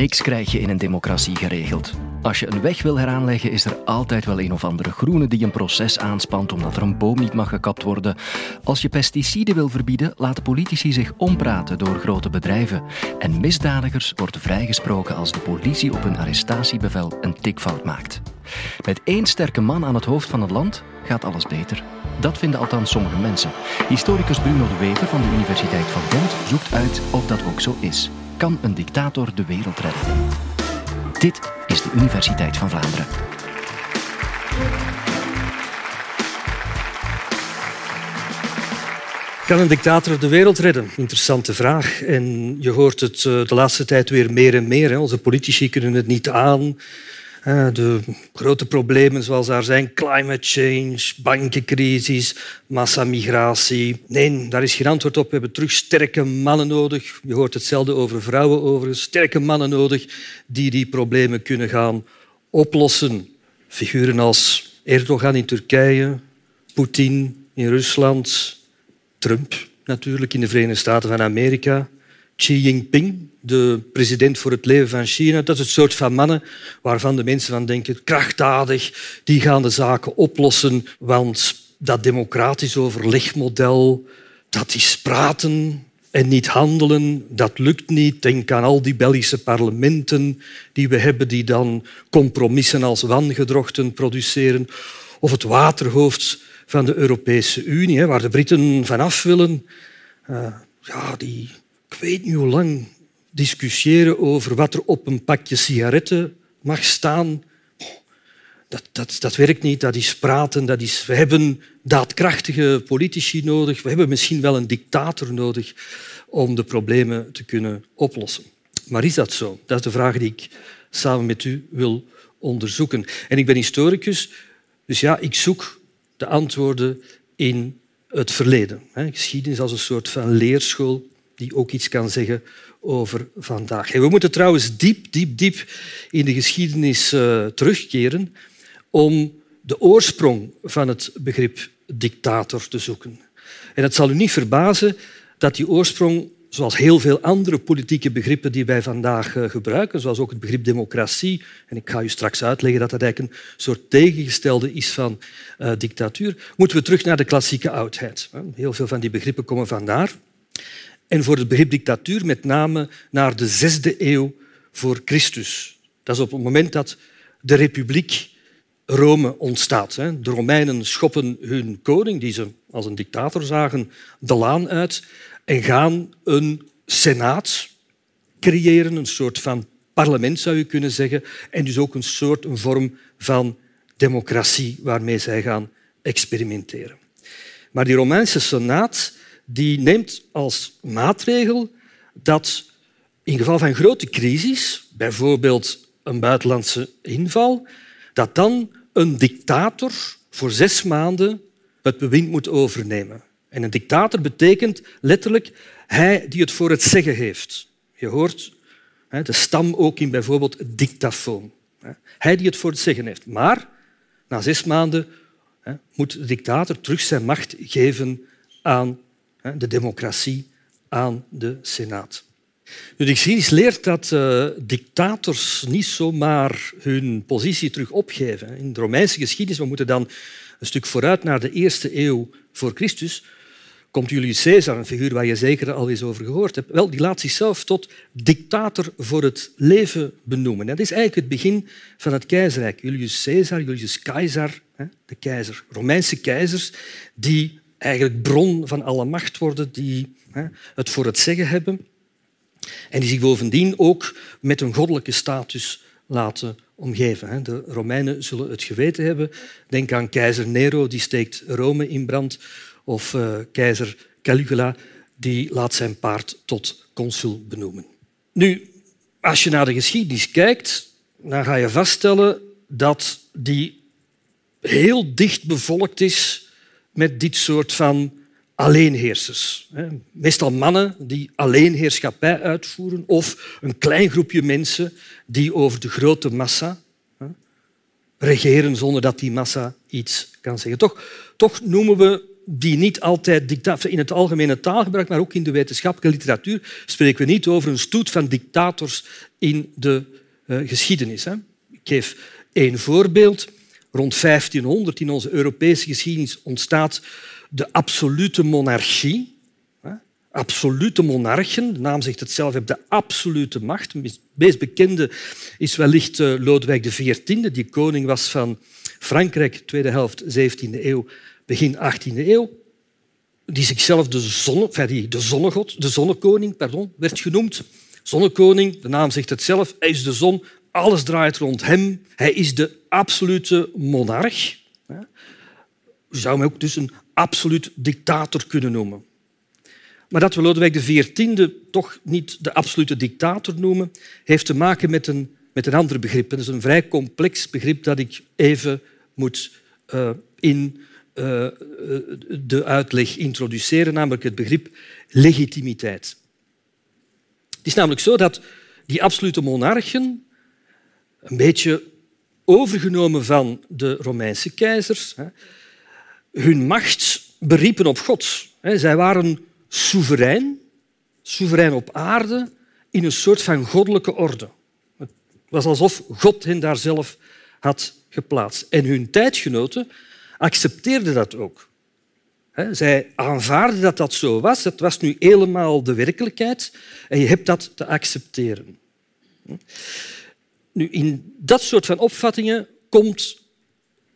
Niks krijg je in een democratie geregeld. Als je een weg wil heraanleggen, is er altijd wel een of andere groene die een proces aanspant omdat er een boom niet mag gekapt worden. Als je pesticiden wil verbieden, laten politici zich ompraten door grote bedrijven. En misdadigers worden vrijgesproken als de politie op hun arrestatiebevel een tikfout maakt. Met één sterke man aan het hoofd van het land gaat alles beter. Dat vinden althans sommige mensen. Historicus Bruno de Wever van de Universiteit van Gent zoekt uit of dat ook zo is. Kan een dictator de wereld redden? Dit is de Universiteit van Vlaanderen. Kan een dictator de wereld redden? Interessante vraag. En je hoort het eh, de laatste tijd weer meer en meer. Onze politici kunnen het niet aan. De grote problemen zoals daar zijn, climate change, bankencrisis, massamigratie. Nee, daar is geen antwoord op. We hebben terug sterke mannen nodig. Je hoort hetzelfde over vrouwen overigens. Sterke mannen nodig die die problemen kunnen gaan oplossen. Figuren als Erdogan in Turkije, Poetin in Rusland, Trump natuurlijk in de Verenigde Staten van Amerika, Xi Jinping de president voor het leven van China. Dat is het soort van mannen waarvan de mensen van denken, krachtdadig, die gaan de zaken oplossen, want dat democratisch overlegmodel, dat is praten en niet handelen, dat lukt niet. Denk aan al die Belgische parlementen die we hebben, die dan compromissen als wangedrochten produceren. Of het waterhoofd van de Europese Unie, waar de Britten vanaf willen. Uh, ja, die, ik weet niet hoe lang discussiëren over wat er op een pakje sigaretten mag staan. Dat, dat, dat werkt niet, dat is praten. Dat is, we hebben daadkrachtige politici nodig. We hebben misschien wel een dictator nodig om de problemen te kunnen oplossen. Maar is dat zo? Dat is de vraag die ik samen met u wil onderzoeken. En ik ben historicus, dus ja, ik zoek de antwoorden in het verleden. Geschiedenis als een soort van leerschool die ook iets kan zeggen over vandaag. we moeten trouwens diep, diep, diep in de geschiedenis uh, terugkeren om de oorsprong van het begrip dictator te zoeken. En het zal u niet verbazen dat die oorsprong, zoals heel veel andere politieke begrippen die wij vandaag uh, gebruiken, zoals ook het begrip democratie, en ik ga u straks uitleggen dat dat eigenlijk een soort tegengestelde is van uh, dictatuur, moeten we terug naar de klassieke oudheid. Heel veel van die begrippen komen vandaar en voor het begrip dictatuur met name naar de zesde eeuw voor Christus. Dat is op het moment dat de republiek Rome ontstaat. De Romeinen schoppen hun koning, die ze als een dictator zagen, de laan uit en gaan een senaat creëren, een soort van parlement zou je kunnen zeggen, en dus ook een soort een vorm van democratie waarmee zij gaan experimenteren. Maar die Romeinse senaat die neemt als maatregel dat in geval van grote crisis, bijvoorbeeld een buitenlandse inval, dat dan een dictator voor zes maanden het bewind moet overnemen. En een dictator betekent letterlijk hij die het voor het zeggen heeft. Je hoort de stam ook in bijvoorbeeld dictafoon. Hij die het voor het zeggen heeft. Maar na zes maanden moet de dictator terug zijn macht geven aan de democratie aan de Senaat. De geschiedenis leert dat uh, dictators niet zomaar hun positie terug opgeven. In de Romeinse geschiedenis, we moeten dan een stuk vooruit naar de eerste eeuw voor Christus, komt Julius Caesar, een figuur waar je zeker al eens over gehoord hebt, wel, die laat zichzelf tot dictator voor het leven benoemen. Dat is eigenlijk het begin van het keizerrijk. Julius Caesar, Julius Caesar, de keizer, Romeinse keizers, die eigenlijk bron van alle macht worden, die hè, het voor het zeggen hebben en die zich bovendien ook met een goddelijke status laten omgeven. De Romeinen zullen het geweten hebben. Denk aan keizer Nero, die steekt Rome in brand, of uh, keizer Caligula, die laat zijn paard tot consul benoemen. Nu, als je naar de geschiedenis kijkt, dan ga je vaststellen dat die heel dicht bevolkt is met dit soort van alleenheersers. Meestal mannen die alleenheerschappij uitvoeren of een klein groepje mensen die over de grote massa regeren zonder dat die massa iets kan zeggen. Toch, toch noemen we die niet altijd dictator in het algemene taalgebruik, maar ook in de wetenschappelijke literatuur, spreken we niet over een stoet van dictators in de uh, geschiedenis. Hè. Ik geef één voorbeeld. Rond 1500 in onze Europese geschiedenis ontstaat de absolute monarchie. Absolute monarchen, de naam zegt het zelf, hebben de absolute macht. De meest bekende is wellicht eh, Lodewijk XIV, die koning was van Frankrijk, tweede helft 17e eeuw, begin 18e eeuw. Die zichzelf de, zonne, die de zonnegod, de zonnekoning pardon, werd genoemd. Zonnekoning, de naam zegt het zelf, hij is de zon, alles draait rond hem. Hij is de absolute monarch. Je zou hem ook dus een absoluut dictator kunnen noemen. Maar dat we Lodewijk XIV toch niet de absolute dictator noemen, heeft te maken met een, met een ander begrip. Dat is een vrij complex begrip dat ik even moet uh, in uh, de uitleg introduceren, namelijk het begrip legitimiteit. Het is namelijk zo dat die absolute monarchen, een beetje overgenomen van de Romeinse keizers, hun macht beriepen op God. Zij waren soeverein, soeverein op aarde, in een soort van goddelijke orde. Het was alsof God hen daar zelf had geplaatst. En hun tijdgenoten accepteerden dat ook. Zij aanvaarden dat dat zo was. Dat was nu helemaal de werkelijkheid en je hebt dat te accepteren. Nu, in dat soort van opvattingen komt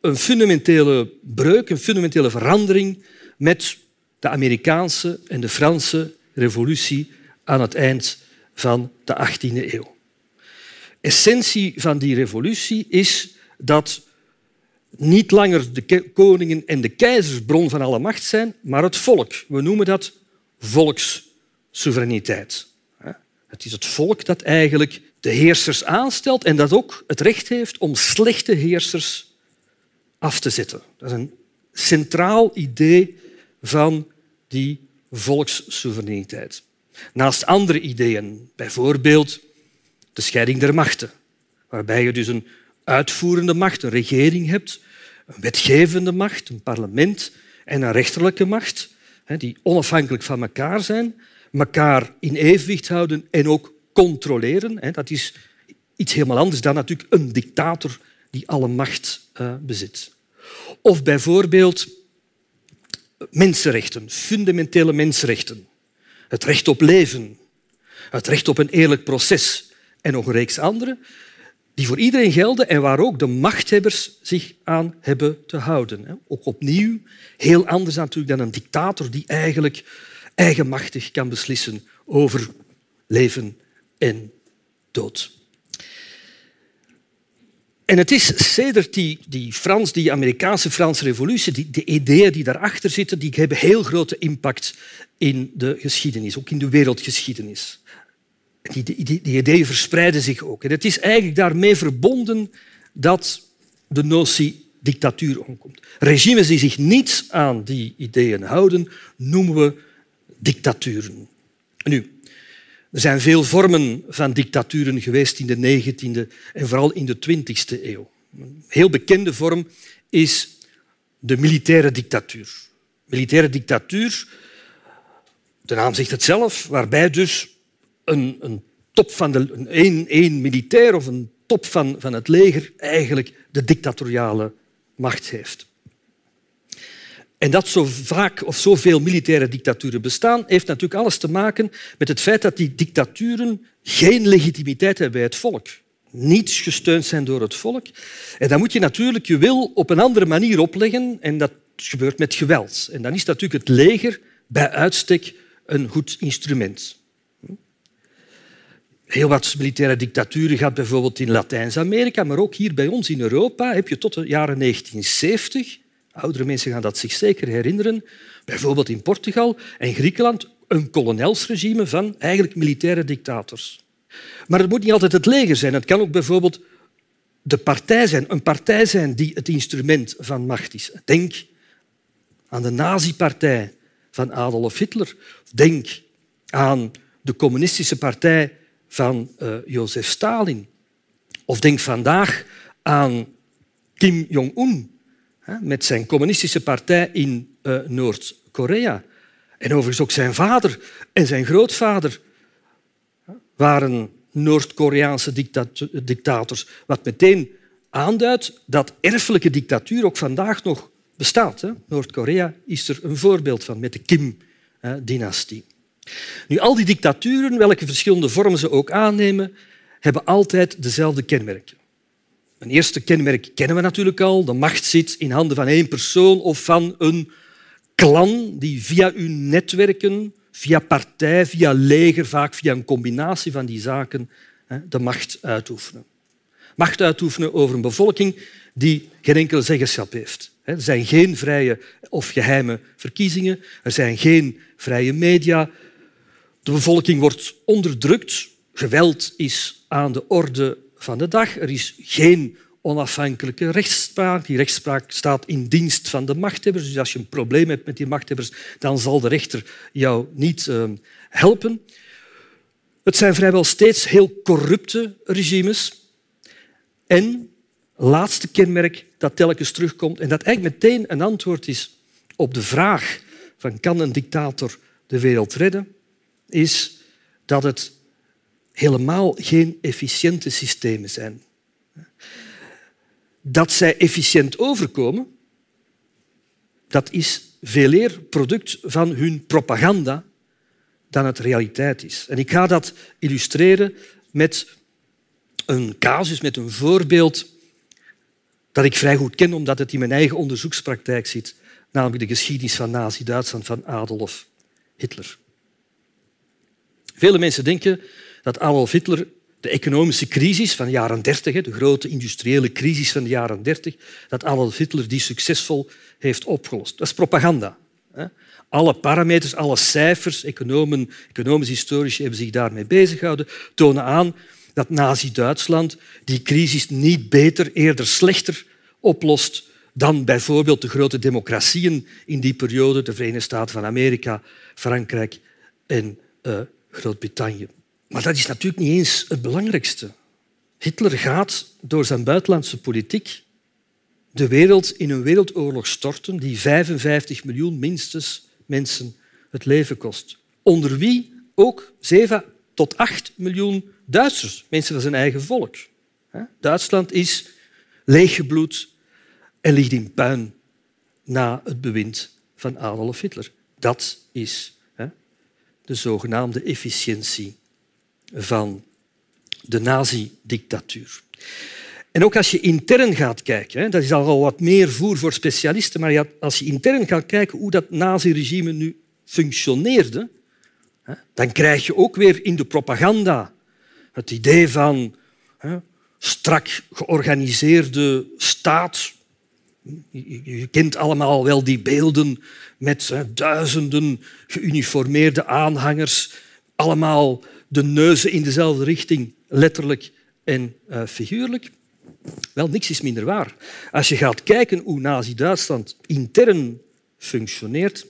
een fundamentele breuk, een fundamentele verandering met de Amerikaanse en de Franse revolutie aan het eind van de 18e eeuw. Essentie van die revolutie is dat niet langer de koningen en de keizers bron van alle macht zijn, maar het volk. We noemen dat volkssoevereiniteit. Het is het volk dat eigenlijk de heersers aanstelt en dat ook het recht heeft om slechte heersers af te zetten. Dat is een centraal idee van die volkssoevereiniteit. Naast andere ideeën, bijvoorbeeld de scheiding der machten, waarbij je dus een uitvoerende macht, een regering hebt, een wetgevende macht, een parlement en een rechterlijke macht, die onafhankelijk van elkaar zijn, elkaar in evenwicht houden en ook controleren. Dat is iets helemaal anders dan natuurlijk een dictator die alle macht eh, bezit. Of bijvoorbeeld mensenrechten, fundamentele mensenrechten. Het recht op leven, het recht op een eerlijk proces en nog een reeks andere die voor iedereen gelden en waar ook de machthebbers zich aan hebben te houden. Ook opnieuw heel anders natuurlijk dan een dictator die eigenlijk eigenmachtig kan beslissen over leven en dood. En het is sedert die, die, Frans, die Amerikaanse Franse revolutie, die, de ideeën die daarachter zitten, die hebben heel grote impact in de geschiedenis, ook in de wereldgeschiedenis. Die, die, die ideeën verspreiden zich ook. En het is eigenlijk daarmee verbonden dat de notie dictatuur omkomt. Regimes die zich niet aan die ideeën houden, noemen we dictaturen. Nu, er zijn veel vormen van dictaturen geweest in de 19e en vooral in de 20e eeuw. Een heel bekende vorm is de militaire dictatuur. Militaire dictatuur, de naam zegt het zelf, waarbij dus een, een top van de, een, een militair of een top van, van het leger eigenlijk de dictatoriale macht heeft. En dat zo vaak of zoveel militaire dictaturen bestaan, heeft natuurlijk alles te maken met het feit dat die dictaturen geen legitimiteit hebben bij het volk. Niet gesteund zijn door het volk. En dan moet je natuurlijk je wil op een andere manier opleggen en dat gebeurt met geweld. En dan is natuurlijk het leger bij uitstek een goed instrument. Heel wat militaire dictaturen gaat bijvoorbeeld in Latijns-Amerika, maar ook hier bij ons in Europa heb je tot de jaren 1970 Oudere mensen gaan dat zich zeker herinneren. Bijvoorbeeld in Portugal en Griekenland een kolonelsregime van eigenlijk militaire dictators. Maar het moet niet altijd het leger zijn. Het kan ook bijvoorbeeld de partij zijn, een partij zijn die het instrument van macht is. Denk aan de nazi-partij van Adolf Hitler. Denk aan de communistische partij van uh, Jozef Stalin. Of denk vandaag aan Kim Jong-un, met zijn communistische partij in uh, Noord-Korea. En overigens ook zijn vader en zijn grootvader waren Noord-Koreaanse dictators. Wat meteen aanduidt dat erfelijke dictatuur ook vandaag nog bestaat. Noord-Korea is er een voorbeeld van met de Kim-dynastie. Nu, al die dictaturen, welke verschillende vormen ze ook aannemen, hebben altijd dezelfde kenmerken. Een eerste kenmerk kennen we natuurlijk al. De macht zit in handen van één persoon of van een klan die via uw netwerken, via partij, via leger, vaak via een combinatie van die zaken, de macht uitoefenen. Macht uitoefenen over een bevolking die geen enkele zeggenschap heeft. Er zijn geen vrije of geheime verkiezingen, er zijn geen vrije media. De bevolking wordt onderdrukt, geweld is aan de orde van de dag. Er is geen onafhankelijke rechtspraak. Die rechtspraak staat in dienst van de machthebbers. Dus als je een probleem hebt met die machthebbers, dan zal de rechter jou niet uh, helpen. Het zijn vrijwel steeds heel corrupte regimes. En laatste kenmerk dat telkens terugkomt en dat eigenlijk meteen een antwoord is op de vraag van kan een dictator de wereld redden, is dat het helemaal geen efficiënte systemen zijn. Dat zij efficiënt overkomen, dat is veel eer product van hun propaganda dan het realiteit is. En ik ga dat illustreren met een casus, met een voorbeeld dat ik vrij goed ken omdat het in mijn eigen onderzoekspraktijk zit, namelijk de geschiedenis van Nazi-Duitsland van Adolf Hitler. Vele mensen denken dat Adolf Hitler de economische crisis van de jaren 30, de grote industriële crisis van de jaren 30, dat Adolf Hitler die succesvol heeft opgelost. Dat is propaganda. Alle parameters, alle cijfers, economen, economisch historici hebben zich daarmee bezighouden, tonen aan dat Nazi-Duitsland die crisis niet beter, eerder slechter oplost dan bijvoorbeeld de grote democratieën in die periode, de Verenigde Staten van Amerika, Frankrijk en uh, Groot-Brittannië. Maar dat is natuurlijk niet eens het belangrijkste. Hitler gaat door zijn buitenlandse politiek de wereld in een wereldoorlog storten die 55 miljoen minstens mensen het leven kost. Onder wie ook 7 tot 8 miljoen Duitsers, mensen van zijn eigen volk. Duitsland is leeggebloed en ligt in puin na het bewind van Adolf Hitler. Dat is de zogenaamde efficiëntie van de nazi-dictatuur. En ook als je intern gaat kijken, dat is al wat meer voer voor specialisten, maar als je intern gaat kijken hoe dat nazi-regime nu functioneerde, dan krijg je ook weer in de propaganda het idee van strak georganiseerde staat. Je kent allemaal wel die beelden met duizenden geuniformeerde aanhangers, allemaal de neuzen in dezelfde richting, letterlijk en uh, figuurlijk. Wel, niks is minder waar. Als je gaat kijken hoe Nazi-Duitsland intern functioneert,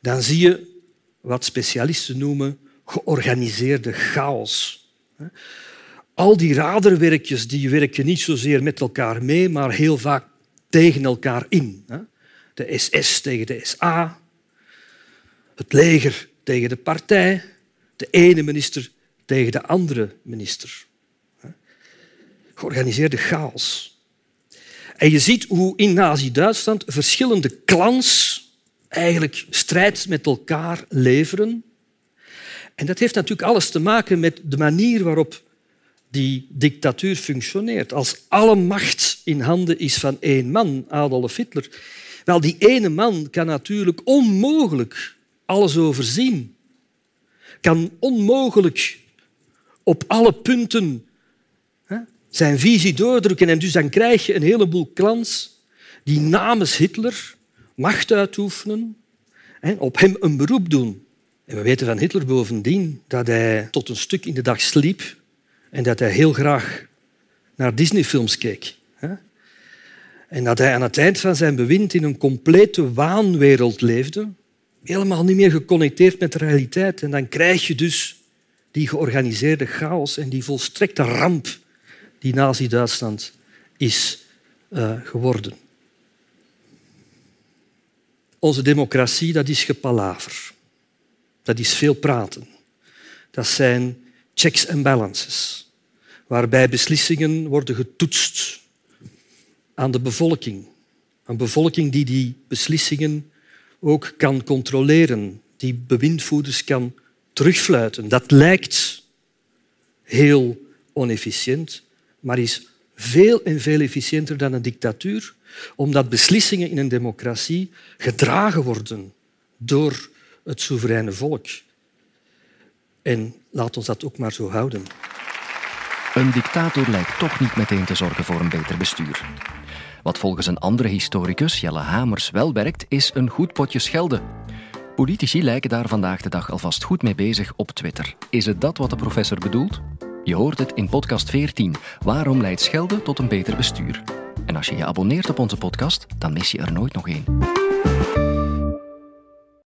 dan zie je wat specialisten noemen georganiseerde chaos. Al die raderwerkjes die werken niet zozeer met elkaar mee, maar heel vaak tegen elkaar in. De SS tegen de SA, het leger tegen de partij, de ene minister tegen de andere minister. Georganiseerde chaos. En je ziet hoe in Nazi-Duitsland verschillende clans eigenlijk strijd met elkaar leveren. En dat heeft natuurlijk alles te maken met de manier waarop die dictatuur functioneert. Als alle macht in handen is van één man, Adolf Hitler, wel, die ene man kan natuurlijk onmogelijk alles overzien kan onmogelijk op alle punten zijn visie doordrukken. En dus dan krijg je een heleboel clans die namens Hitler macht uitoefenen en op hem een beroep doen. En we weten van Hitler bovendien dat hij tot een stuk in de dag sliep en dat hij heel graag naar Disneyfilms keek. En dat hij aan het eind van zijn bewind in een complete waanwereld leefde, helemaal niet meer geconnecteerd met de realiteit. En dan krijg je dus die georganiseerde chaos en die volstrekte ramp die Nazi-Duitsland is uh, geworden. onze democratie, dat is gepalaver. Dat is veel praten. Dat zijn checks en balances, waarbij beslissingen worden getoetst aan de bevolking. Een bevolking die die beslissingen ook kan controleren, die bewindvoerders kan terugfluiten. Dat lijkt heel onefficiënt, maar is veel en veel efficiënter dan een dictatuur, omdat beslissingen in een democratie gedragen worden door het soevereine volk. En laat ons dat ook maar zo houden. Een dictator lijkt toch niet meteen te zorgen voor een beter bestuur. Wat volgens een andere historicus, Jelle Hamers, wel werkt, is een goed potje schelden. Politici lijken daar vandaag de dag alvast goed mee bezig op Twitter. Is het dat wat de professor bedoelt? Je hoort het in podcast 14. Waarom leidt schelden tot een beter bestuur? En als je je abonneert op onze podcast, dan mis je er nooit nog één.